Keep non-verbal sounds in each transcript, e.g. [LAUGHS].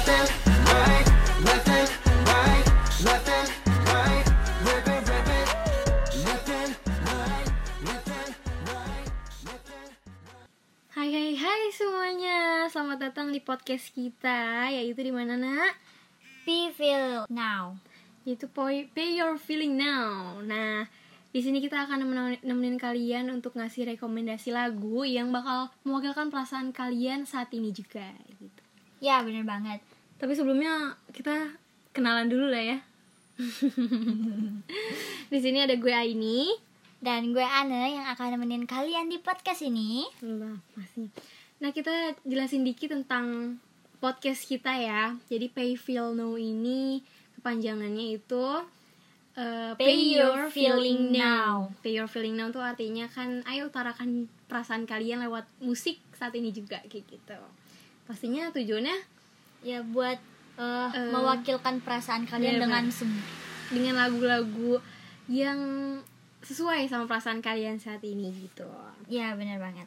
Hai hai hai semuanya, selamat datang di podcast kita Yaitu di mana nak? Be feel now. Yaitu Pay, Pay Your Feeling Now Nah, di sini kita akan nemenin, nemenin kalian untuk ngasih rekomendasi lagu Yang bakal mewakilkan perasaan kalian saat ini juga gitu. Ya bener banget. Tapi sebelumnya kita kenalan dulu lah ya [LAUGHS] Di sini ada gue Aini Dan gue Anne yang akan nemenin kalian di podcast ini. Lah, masih. Nah, kita jelasin dikit tentang podcast kita ya. Jadi Pay Feel Now ini kepanjangannya itu uh, Pay Your Feeling Now. Pay Your Feeling Now tuh artinya kan ayo utarakan perasaan kalian lewat musik saat ini juga kayak gitu. Pastinya tujuannya Ya buat eh, Eh, mewakilkan perasaan kalian iya, dengan dengan lagu-lagu yang sesuai sama perasaan kalian saat ini gitu. Ya bener banget.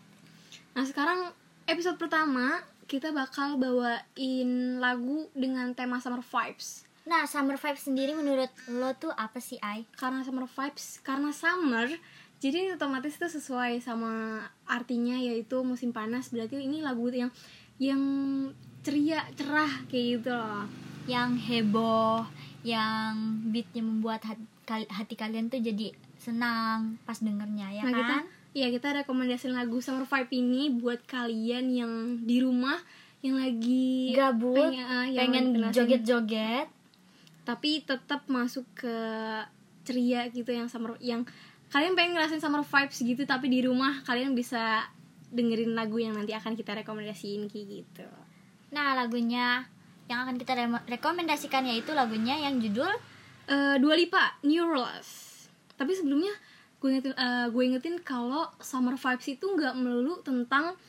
Nah sekarang episode pertama kita bakal bawain lagu dengan tema summer vibes. Nah, Summer Vibe sendiri menurut lo tuh apa sih, Ai? Karena summer vibes, karena summer, jadi otomatis itu sesuai sama artinya yaitu musim panas. Berarti ini lagu yang yang ceria, cerah kayak gitu loh. Yang heboh, yang beatnya membuat hati, kal- hati kalian tuh jadi senang pas dengernya, ya nah kita, kan? ya kita rekomendasiin lagu summer vibe ini buat kalian yang di rumah yang lagi Gabut, pengen, yang pengen joget-joget. tapi tetap masuk ke ceria gitu yang summer yang kalian pengen ngerasain summer vibes gitu tapi di rumah kalian bisa dengerin lagu yang nanti akan kita rekomendasiin kayak gitu Nah, lagunya yang akan kita remo- rekomendasikan yaitu lagunya yang judul Eh Dua Lipa New Rules tapi sebelumnya gue ingetin gue ingetin kalau summer vibes itu nggak melulu tentang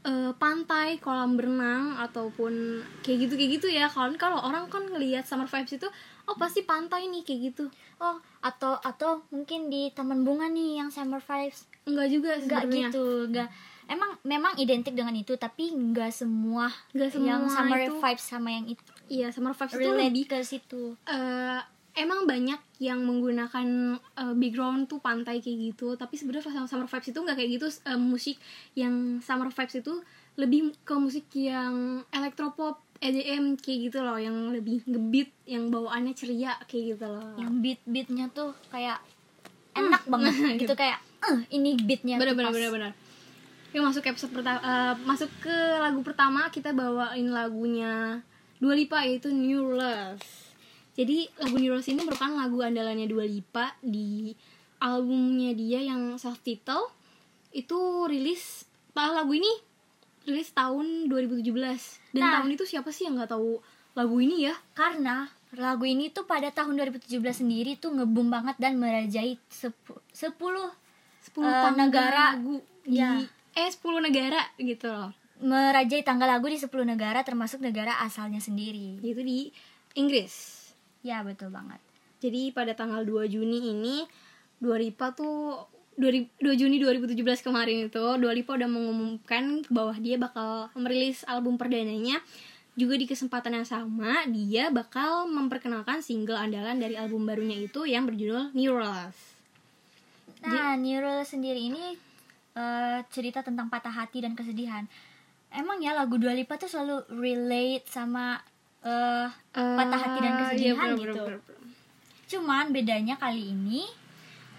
eh, pantai kolam berenang ataupun kayak gitu kayak gitu ya kalau kalau orang kan ngelihat summer vibes itu oh pasti pantai nih kayak gitu Oh, atau atau mungkin di taman bunga nih yang summer vibes. enggak juga Enggak sebenarnya gitu, enggak. Emang memang identik dengan itu, tapi enggak semua, Nggak semua yang summer itu- vibes sama yang itu Iya, summer vibes itu lebih ke situ. eh, emang banyak yang menggunakan eh, background tuh pantai kayak gitu, tapi sebenarnya sama summer vibes itu nggak kayak gitu. eh, musik yang summer vibes itu lebih ke musik yang electropop, EDM kayak gitu loh, yang lebih ngebeat, yang bawaannya ceria kayak gitu loh. Yang beat-beatnya tuh kayak enak banget [LAUGHS] gitu kayak eh ini beatnya tuh bener-bener pas. bener-bener. Yuk masuk ke episode pertama, masuk ke lagu pertama kita bawain lagunya Dua Lipa yaitu New Love. Jadi lagu New Love ini merupakan lagu andalannya Dua Lipa di albumnya dia yang self title itu rilis bah lagu ini rilis tahun 2017 dan Nah. tahun itu siapa sih yang nggak tahu lagu ini ya Karena lagu ini tuh pada tahun 2017 sendiri tuh ngebum banget dan merajai sepu- 10 10 Eh, negara. lagu di Ya. Eh 10 negara gitu loh merajai tanggal lagu di 10 negara termasuk negara asalnya sendiri. itu di Inggris Ya, betul banget. Jadi pada tanggal 2 Juni ini Dua Lipa tuh 2, Juni 2017 kemarin itu Dua Lipa udah mengumumkan bahwa dia bakal merilis album perdananya juga di kesempatan yang sama dia bakal memperkenalkan single andalan dari album barunya itu yang berjudul New Rules. Nah, Nurul sendiri ini eh, cerita tentang patah hati dan kesedihan. Emang ya lagu Dua Lipa tuh selalu relate sama eh, patah hati dan Eh, iya, kesedihan bener, gitu. bener, bener. Cuman bedanya kali ini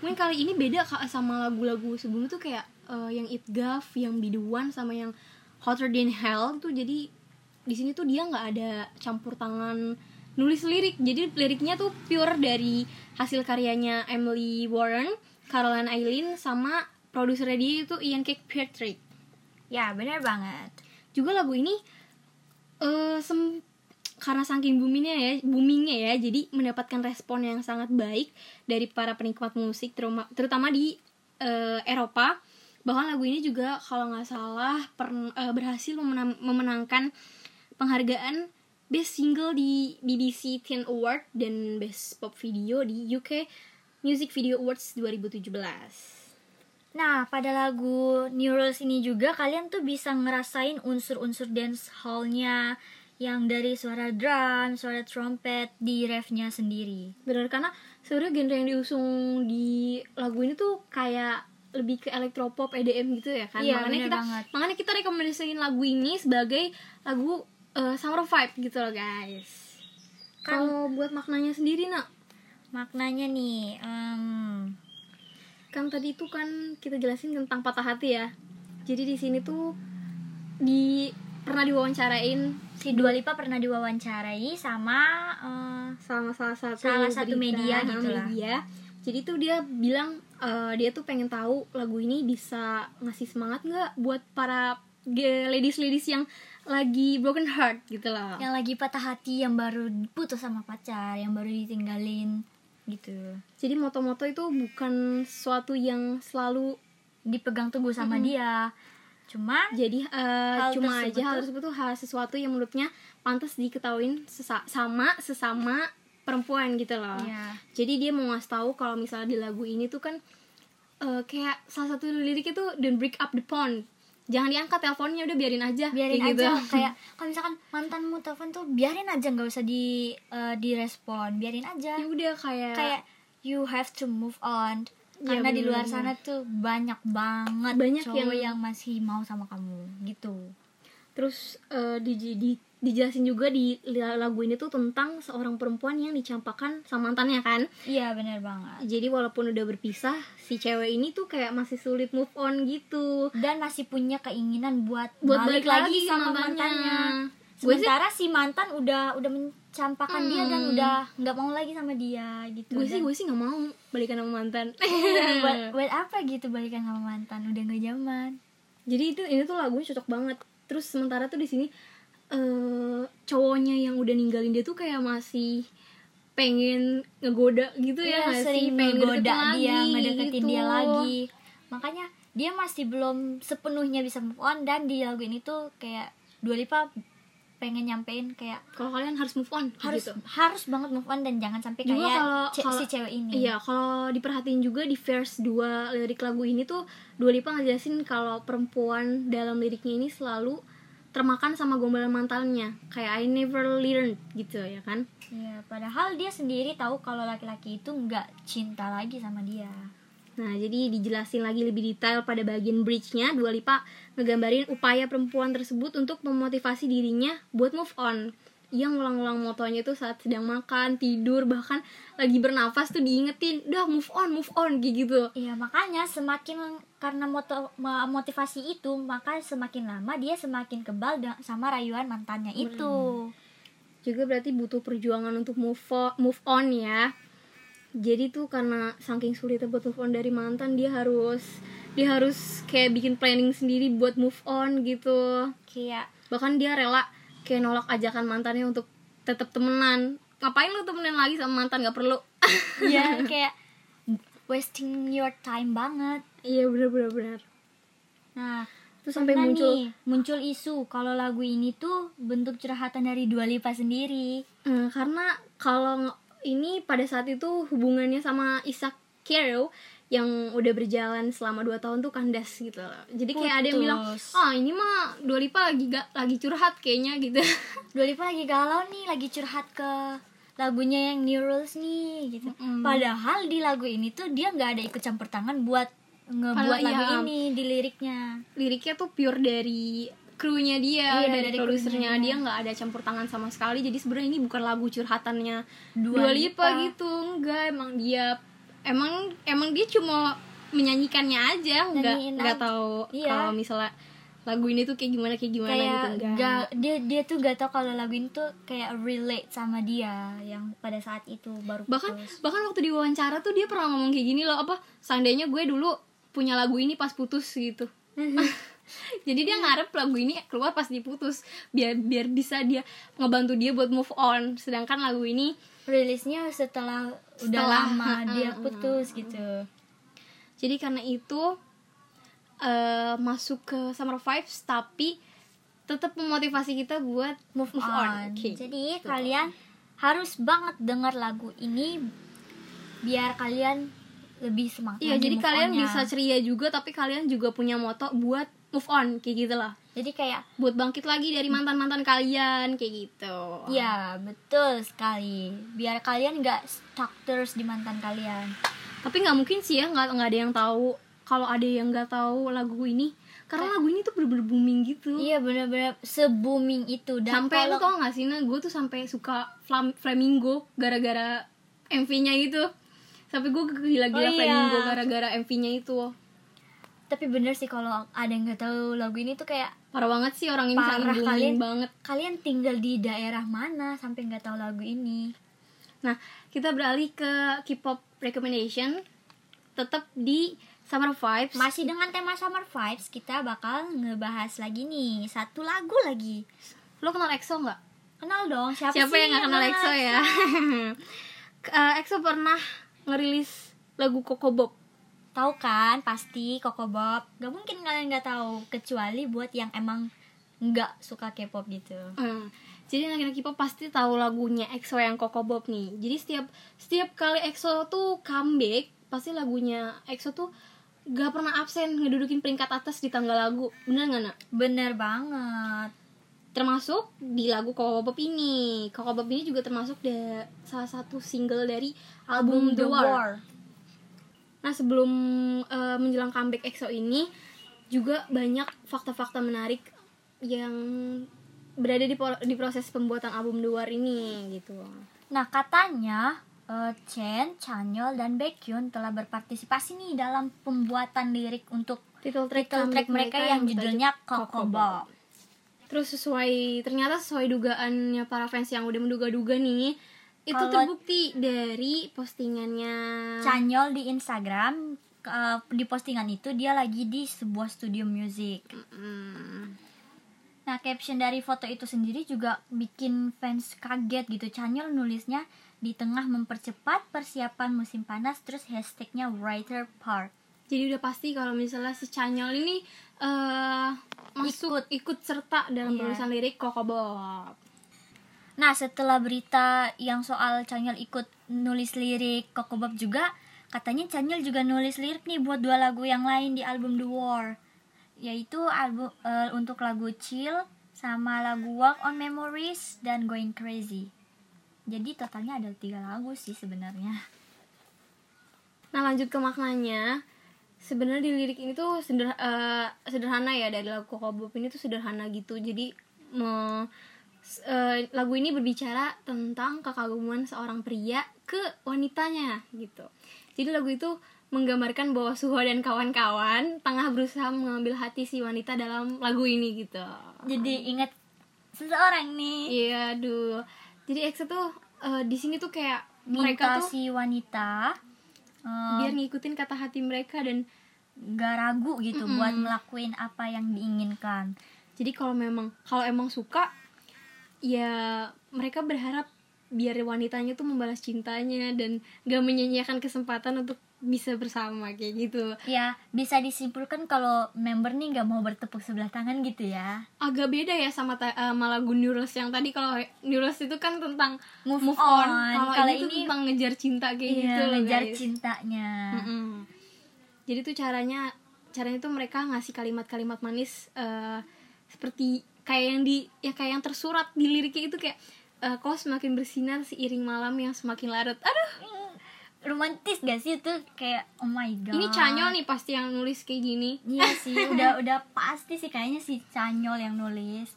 Mungkin kali ini beda sama lagu-lagu sebelumnya tuh kayak eh, yang It Gav, yang Be The One sama yang Hotter Than Hell tuh jadi di sini tuh dia nggak ada campur tangan nulis lirik. Jadi liriknya tuh pure dari hasil karyanya Emily Warren, Caroline Eileen sama produsernya dia itu Ian Kirkpatrick. ya benar banget. Juga lagu ini eh sem- karena saking boomingnya ya, boomingnya ya, jadi mendapatkan respon yang sangat baik dari para penikmat musik, terutama, terutama di eh, Eropa. Bahkan lagu ini juga kalau nggak salah pern- eh, berhasil memenang- memenangkan penghargaan Best Single di BBC Teen Award dan Best Pop Video di UK Music Video Awards 2017. Nah, pada lagu New Rules ini juga kalian tuh bisa ngerasain unsur-unsur dance hall-nya yang dari suara drum, suara trompet di refnya sendiri. bener karena sebenarnya genre yang diusung di lagu ini tuh kayak lebih ke electropop EDM gitu ya kan Iya, makanya kita banget. makanya kita rekomendasiin lagu ini sebagai lagu eh, summer vibe gitu loh guys Kan- kalau buat maknanya sendiri nak Maknanya nih, em, kan tadi itu kan kita jelasin tentang patah hati ya jadi di sini tuh di pernah diwawancarain si Dua Lipa pernah diwawancarai sama eh, sama salah satu Salah satu media gitu lah. media. jadi tuh dia bilang eh, dia tuh pengen tahu lagu ini bisa ngasih semangat nggak buat para ladies ladies yang lagi broken heart gitu loh yang lagi patah hati yang baru putus sama pacar, yang baru ditinggalin gitu. jadi moto-moto itu bukan sesuatu yang selalu Dipegang teguh sama dia. Cuma jadi eh, Hal cuma tersebut aja hal tuh- tersebut tuh hal sesuatu yang menurutnya pantas diketahuin sesa- sama sesama perempuan gitu loh ya, jadi dia mau ngasih tahu kalau misalnya di lagu ini tuh kan eh, kayak salah satu liriknya tuh don't break up the pond jangan diangkat teleponnya udah biarin aja biarin kayak gitu. aja kayak [LAUGHS] kalau misalkan mantanmu telepon tuh biarin aja nggak usah di eh, direspon, biarin aja. ya udah kayak Kayak you have to move on. Ya, Karena di luar sana tuh banyak banget Banyak cowok yang- yang... masih mau sama kamu gitu. Terus eh, di, di- dijelasin juga di lagu ini tuh tentang seorang perempuan yang dicampakkan sama mantannya kan Iya bener banget. jadi walaupun udah berpisah si cewek ini tuh kayak masih sulit move on gitu Dan masih punya keinginan buat, buat balik, lagi sama mantannya. mantannya. gue sih Sementara si mantan udah udah mencampakkan dia dan Hmm. udah nggak mau lagi sama dia gitu. gue sih gue sih nggak mau balikan sama mantan [LAUGHS] buat, [LAUGHS] buat apa gitu balikan sama mantan udah nggak zaman jadi itu ini tuh lagunya cocok banget terus sementara tuh di sini eh cowoknya yang udah ninggalin dia tuh kayak masih pengen ngegoda gitu ya sih? sering pengen ngegoda dia lagi, ngedeketin gitu. dia lagi makanya dia masih belum sepenuhnya bisa move on dan di lagu ini tuh kayak Dua Lipa pengen nyampein kayak kalau kalian harus move on harus gitu. harus banget move on dan jangan sampai juga kayak kalau ce- kalau- si cewek ini. iya kalau diperhatiin juga di verse 2 lirik lagu ini tuh Dua Lipa ngejelasin kalau perempuan dalam liriknya ini selalu termakan sama gombalan mantannya kayak I never learned gitu ya kan? Iya, padahal dia sendiri tahu kalau laki-laki itu nggak cinta lagi sama dia Nah, jadi dijelasin lagi lebih detail pada bagian bridge-nya, Dua Lipa ngegambarin upaya perempuan tersebut untuk memotivasi dirinya buat move on. Yang ngulang-ngulang motonya tuh saat sedang makan, tidur, bahkan lagi bernafas tuh diingetin, udah move on, move on, gitu. Iya makanya semakin karena moto, motivasi itu maka semakin lama dia semakin kebal sama rayuan mantannya itu. Juga berarti butuh perjuangan untuk move on, move on ya. Jadi tuh karena saking sulitnya buat move on dari mantan, dia harus dia harus kayak bikin planning sendiri buat move on gitu. Kayak bahkan dia rela kayak nolak ajakan mantannya untuk tetap temenan ngapain lu temenan lagi sama mantan nggak perlu [LAUGHS] ya kayak wasting your time banget. iya bener bener bener Nah, terus sampai muncul nih, muncul isu kalau lagu ini tuh bentuk curhatan dari Dua Lipa sendiri. Eh, karena kalau ini pada saat itu hubungannya sama Isaac Kero yang udah berjalan selama 2 tahun tuh kandas gitu loh. jadi kayak ada yang bilang Putus. ah ini mah Dua Lipa lagi gak lagi curhat kayaknya gitu [LAUGHS] Dua Lipa lagi galau nih, lagi curhat ke lagunya yang New Rules nih gitu. Mm. Padahal di lagu ini tuh dia nggak ada ikut campur tangan buat ngebuat Padahal lagu iya. ini di liriknya. liriknya tuh pure dari krunya dia Iya, dari, dari produsernya dia. nggak ada campur tangan sama sekali. Jadi sebenarnya ini bukan lagu curhatannya Dua Dua Lipa Lipa. gitu enggak. Emang dia emang emang dia cuma menyanyikannya aja. Nggak nggak tahu Iya. kalau misalnya lagu ini tuh kayak gimana kayak gimana kayak gitu enggak. gak, dia dia tuh gak tau kalau lagu ini tuh kayak relate sama dia yang pada saat itu baru bahkan putus. bahkan waktu diwawancara tuh dia pernah ngomong kayak gini loh apa seandainya gue dulu punya lagu ini pas putus gitu [LAUGHS] jadi dia ngarep lagu ini keluar pas diputus biar biar bisa dia ngebantu dia buat move on sedangkan lagu ini rilisnya setelah, udah Setelah, lama ha-ha, dia putus gitu. jadi karena itu eh, masuk ke summer vibes tapi tetap memotivasi kita buat Move, Move on. on. Oke. Jadi kalian harus banget dengar lagu ini biar kalian lebih semangat. Iya, jadi kalian on-nya. bisa ceria juga, tapi kalian juga punya moto buat move on kayak gitu lah jadi kayak buat bangkit lagi dari mantan mantan kalian kayak gitu. Ya betul sekali. Biar kalian nggak stuck terus di mantan kalian. Tapi nggak mungkin sih ya nggak nggak ada yang tahu. Kalau ada yang nggak tahu lagu ini karena lagu ini tuh bener-bener booming gitu. Iya bener-bener se booming itu. Dan sampai lu kalau tau gak sih nah gue tuh sampai suka Flam- Flamingo gara-gara MV-nya itu. Sampai gue gila-gila Oh, iya. Flamingo gara-gara MV-nya itu tapi bener sih kalau ada yang nggak tahu lagu ini tuh kayak parah banget sih orang ini Parah, kalian- banget. kalian tinggal di daerah mana sampai nggak tahu lagu ini? Nah kita beralih ke K-pop recommendation. Tetap di Summer Vibes. Masih dengan tema summer vibes kita bakal ngebahas lagi nih. Satu lagu lagi. Lo kenal EXO nggak? Kenal dong siapa, siapa sih yang nggak kenal EXO ya? [LAUGHS] Eh, EXO pernah ngerilis lagu Coco Bob tahu kan pasti Koko Bob gak mungkin kalian nggak tahu kecuali buat yang emang nggak suka K-pop gitu Hmm. Jadi anak-anak K-pop pasti tahu lagunya EXO yang Coco Bob nih. Jadi setiap setiap kali EXO tuh comeback, pasti lagunya EXO tuh gak pernah absen ngedudukin peringkat atas di tanggal lagu. Bener nggak nak? bener banget Termasuk di lagu Coco Bob ini. Coco Bob ini juga termasuk da- salah satu single dari album The War. Nah sebelum eh, menjelang comeback EXO ini juga banyak fakta-fakta menarik yang berada di, di proses pembuatan album The War ini gitu. Nah katanya eh, Chen, Chanyeol, dan Baekhyun telah berpartisipasi nih dalam pembuatan lirik untuk Title track, title track comeback mereka yang judulnya. Bob. Terus sesuai ternyata sesuai dugaannya para fans yang udah menduga-duga nih, itu Kalau- terbukti dari postingannya. Chanyeol di Instagram eh, di postingan itu dia lagi di sebuah studio music. Hmm. Nah, caption dari foto itu sendiri juga bikin fans kaget gitu. Chanyeol nulisnya di tengah mempercepat persiapan musim panas terus hashtagnya writer part. Jadi udah pasti kalau misalnya si Chanyeol ini eh masuk ikut, serta dalam Iya. penulisan lirik Coco Bob. Nah, setelah berita yang soal Chanyeol ikut nulis lirik Coco Bob juga, katanya Chanyeol juga nulis lirik nih buat dua lagu yang lain di album The War. Yaitu album eh, untuk lagu Chill sama lagu Walk on Memories dan Going Crazy. Jadi totalnya ada tiga lagu sih sebenarnya. Nah lanjut ke maknanya Sebenarnya di lirik ini tuh sederhana, eh, sederhana ya Dari lagu Coco Bob ini tuh sederhana gitu Jadi eh, lagu ini berbicara tentang kekaguman seorang pria ke wanitanya gitu Jadi lagu itu menggambarkan bahwa Suho dan kawan-kawan Tengah berusaha mengambil hati si wanita dalam lagu ini gitu Jadi ingat seseorang nih Iya aduh Jadi EXO tuh eh, di sini tuh kayak mereka minta tuh si wanita eh, biar ngikutin kata hati mereka dan gak ragu gitu Mm-mm. buat ngelakuin apa yang diinginkan. jadi kalau memang kalau emang suka ya mereka berharap biar wanitanya tuh membalas cintanya dan gak menyanyiakan kesempatan untuk bisa bersama kayak gitu Ya, bisa disimpulkan kalau member nih gak mau bertepuk sebelah tangan gitu ya. agak beda ya sama sama lagu Neurals yang tadi kalau Neurals itu kan tentang Move move, on. on, kalau ini, ini- tentang ngejar cinta kayak Iya, gitu loh ngejar guys cintanya. Mm-mm. jadi tuh caranya caranya tuh mereka ngasih kalimat-kalimat manis eh, seperti kayak yang di ya kayak yang tersurat di liriknya itu kayak eh, kau semakin bersinar seiring malam yang semakin larut. Aduh. Romantis gak sih itu? Kayak oh my god. ini Canyol nih pasti yang nulis kayak gini. Iya [LAUGHS] sih, udah udah pasti sih kayaknya si Canyol yang nulis.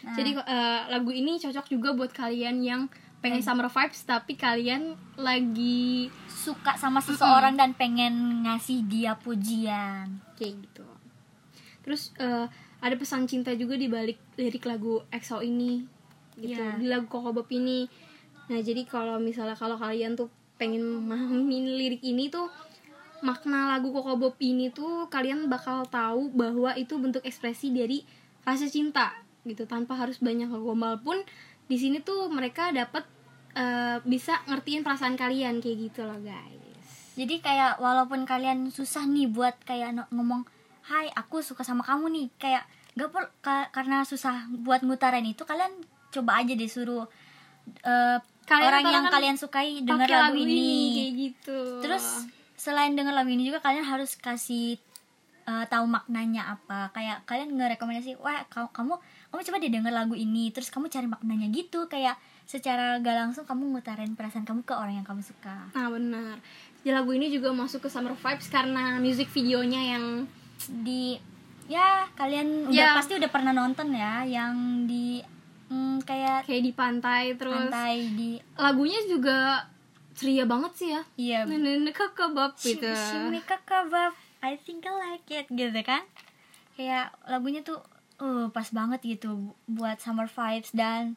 Nah, jadi eh, lagu ini cocok juga buat kalian yang pengen summer vibes tapi kalian lagi suka sama seseorang dan pengen ngasih dia pujian. kayak gitu terus eh, ada pesan cinta juga di balik lirik lagu EXO ini gitu. Iya. di lagu Coco Bob ini. Nah jadi kalau misalnya kalau kalian tuh pengen memahami lirik ini tuh makna lagu Coco Bob ini tuh kalian bakal tahu bahwa itu bentuk ekspresi dari rasa cinta gitu. Tanpa harus banyak ngegombal pun di sini tuh mereka dapat eh, bisa ngertiin perasaan kalian kayak gitu loh guys. Jadi kayak walaupun kalian susah nih buat kayak ngomong, "Hai, aku suka sama kamu nih." Kayak gak per ka- karena susah buat ngutarin itu kalian coba aja deh suruh Kalian orang yang katakan kalian sukai dengar pakai lagu, ini. kayak gitu Terus selain denger lagu ini juga kalian harus kasih eh, tahu maknanya apa kayak kalian ngerekomendasi wah kamu kamu kamu coba deh denger lagu ini terus kamu cari maknanya gitu kayak secara gak langsung kamu ngutarin perasaan kamu ke orang yang kamu suka Nah benar. Jadi lagu ini juga masuk ke summer vibes karena music videonya yang di ya kalian udah Ya. pasti udah pernah nonton ya yang di mm, kayak kayak di pantai terus pantai di lagunya juga ceria banget sih ya. iya Nenek kakak bab Sh- gitu. Shimmy Kakabab I think I like it gitu kan kayak lagunya tuh uh, pas banget gitu bu- buat summer vibes dan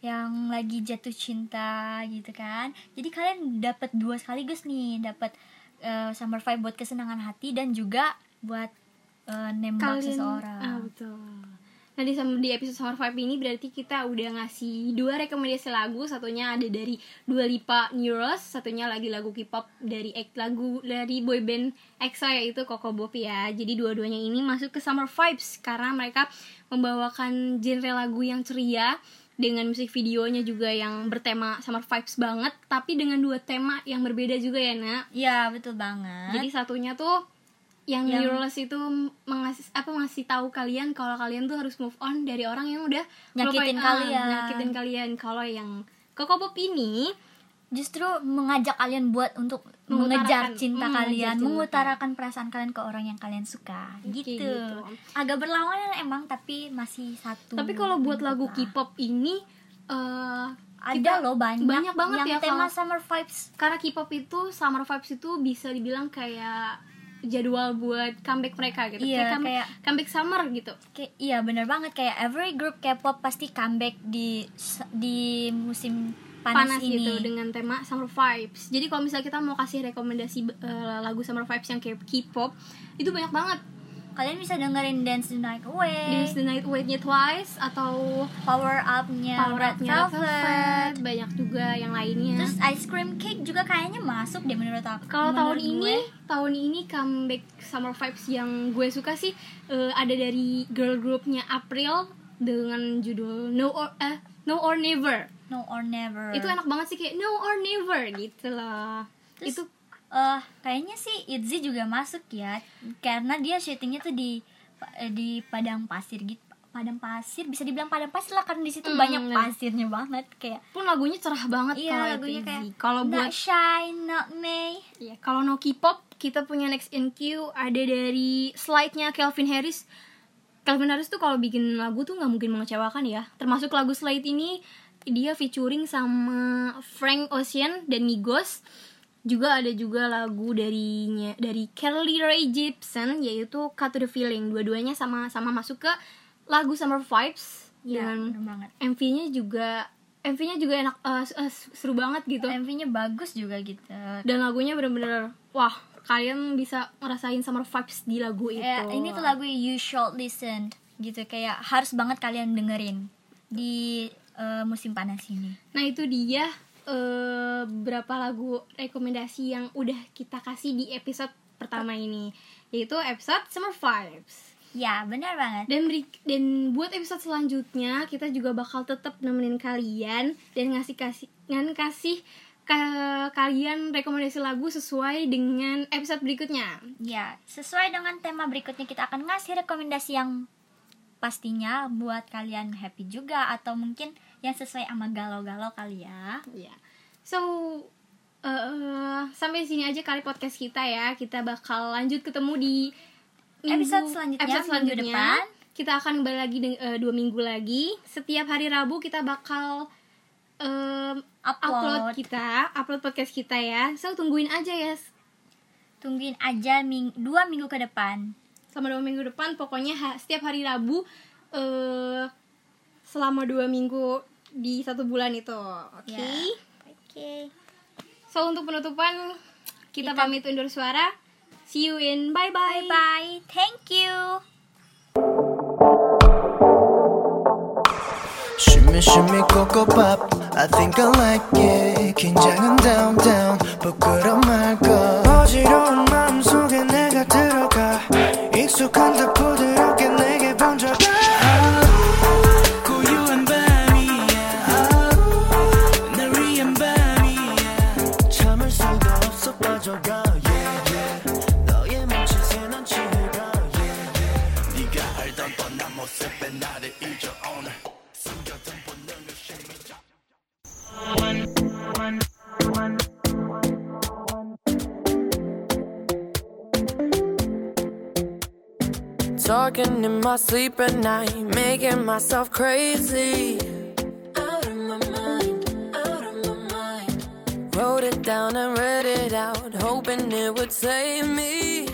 yang lagi jatuh cinta gitu kan jadi kalian dapat dua sekaligus nih dapat uh, summer vibe buat kesenangan hati dan juga buat uh, nembak seseorang. Ah, betul. Nah di, episode Summer Vibe ini berarti kita udah ngasih dua rekomendasi lagu. Satunya ada dari Dua Lipa Neuros Satunya lagi lagu K-pop dari lagu dari boyband EXO yaitu Coco Pop ya. Jadi dua-duanya ini masuk ke Summer Vibes Karena mereka membawakan genre lagu yang ceria dengan musik videonya juga yang bertema summer vibes banget tapi dengan dua tema yang berbeda juga ya nak. Iya betul banget. Jadi satunya tuh yang, Yang- Neuroles itu mengasih apa ngasih tahu kalian kalau kalian tuh harus move on dari orang yang udah Nyakitin ngelupain- kalian. ah, nyakitin kalian. Kalau yang Coco Pop ini justru mengajak kalian buat untuk mengejar cinta hmm, kalian, cinta. mengutarakan perasaan kalian ke orang yang kalian suka, gitu. gitu. Agak berlawanan emang, tapi masih satu. tapi kalau buat lagu. K-pop ini eh ada kita- loh banyak, banyak banget yang ya tema summer vibes. karena K-pop itu summer vibes itu bisa dibilang kayak jadwal buat comeback mereka gitu Iya, kayak comeback, kayak- comeback summer gitu Kayak, iya bener banget kayak every group K-pop pasti comeback di di musim panas, panas, ini. gitu dengan tema summer vibes. Jadi kalau misalnya kita mau kasih rekomendasi eh, lagu summer vibes yang kayak K-pop, itu banyak banget. Kalian bisa dengerin Dance the Night Away, Dance the Night Away-nya Twice atau Power Up-nya Power Red Up-nya Velvet. Velvet, banyak juga yang lainnya. Terus Ice Cream Cake juga kayaknya masuk deh menurut aku. kalau tahun menurut ini, gue. tahun ini comeback summer vibes yang gue suka sih eh, ada dari girl groupnya April dengan judul No or eh, No or Never. No or Never. Itu enak banget sih kayak No or Never gitu loh. Terus, itu eh kayaknya sih Itzy juga masuk ya karena dia syutingnya tuh di eh, di padang pasir gitu padang pasir bisa dibilang padang pasir lah karena di situ Hmm, banyak bener. pasirnya banget kayak pun lagunya cerah banget iya kalau lagunya kayak kalau buat shy not me ya kalau no K-pop kita punya next in queue ada dari slide-nya Calvin Harris. Calvin Harris tuh kalau bikin lagu tuh nggak mungkin mengecewakan ya. Termasuk lagu slide ini dia featuring sama Frank Ocean dan Migos juga ada juga lagu darinya dari Kelly Ray Jepsen yaitu Cut to the Feeling. Dua-duanya sama sama masuk ke lagu Summer Vibes. Iya, dan MV-nya juga MV-nya juga enak eh, s- eh, seru banget gitu. MV-nya bagus juga gitu. Dan lagunya bener-bener wah kalian bisa ngerasain summer vibes di lagu itu. Ya, ini tuh lagu You Should Listen gitu kayak harus banget kalian dengerin di eh, musim panas ini. Nah itu dia eh, berapa lagu rekomendasi yang udah kita kasih di episode pertama ini. Yaitu episode summer vibes. Ya benar banget. Dan beri- dan buat episode selanjutnya kita juga bakal tetap nemenin kalian dan ngasih kasih dan kasih ke kalian rekomendasi lagu sesuai dengan episode berikutnya. Ya, sesuai dengan tema berikutnya kita akan ngasih rekomendasi yang pastinya buat kalian happy juga atau mungkin yang sesuai sama galau-galau kali ya. Ya. So eh, sampai sini aja kali podcast kita ya. Kita bakal lanjut ketemu di Episode selanjutnya, episode minggu depan. Kita akan kembali lagi eh, dua minggu lagi. Setiap hari Rabu kita bakal em, upload. Upload. kita, upload podcast kita ya. So tungguin aja ya. Tungguin aja ming dua minggu ke depan Selama dua minggu depan, pokoknya ha- setiap hari Rabu eh selama dua minggu di satu bulan itu. Oke. Ya. Oke. So untuk penutupan kita, Kita- pamit undur suara. See you in bye bye. Bye bye. Thank you. Shimmy shimmy coco pop I think I like it 긴장은 down down 부끄러 말까 어지러운 Yeah, yeah. 너의 멈춘 새난 취해가 yeah, 익숙한 듯 부드럽게 내게 번져 나를 잊어 오늘 숨겨둔. Talking in my sleep at night, making myself crazy. Out of my mind, out of my mind. Wrote it down and read it out, hoping it would save me.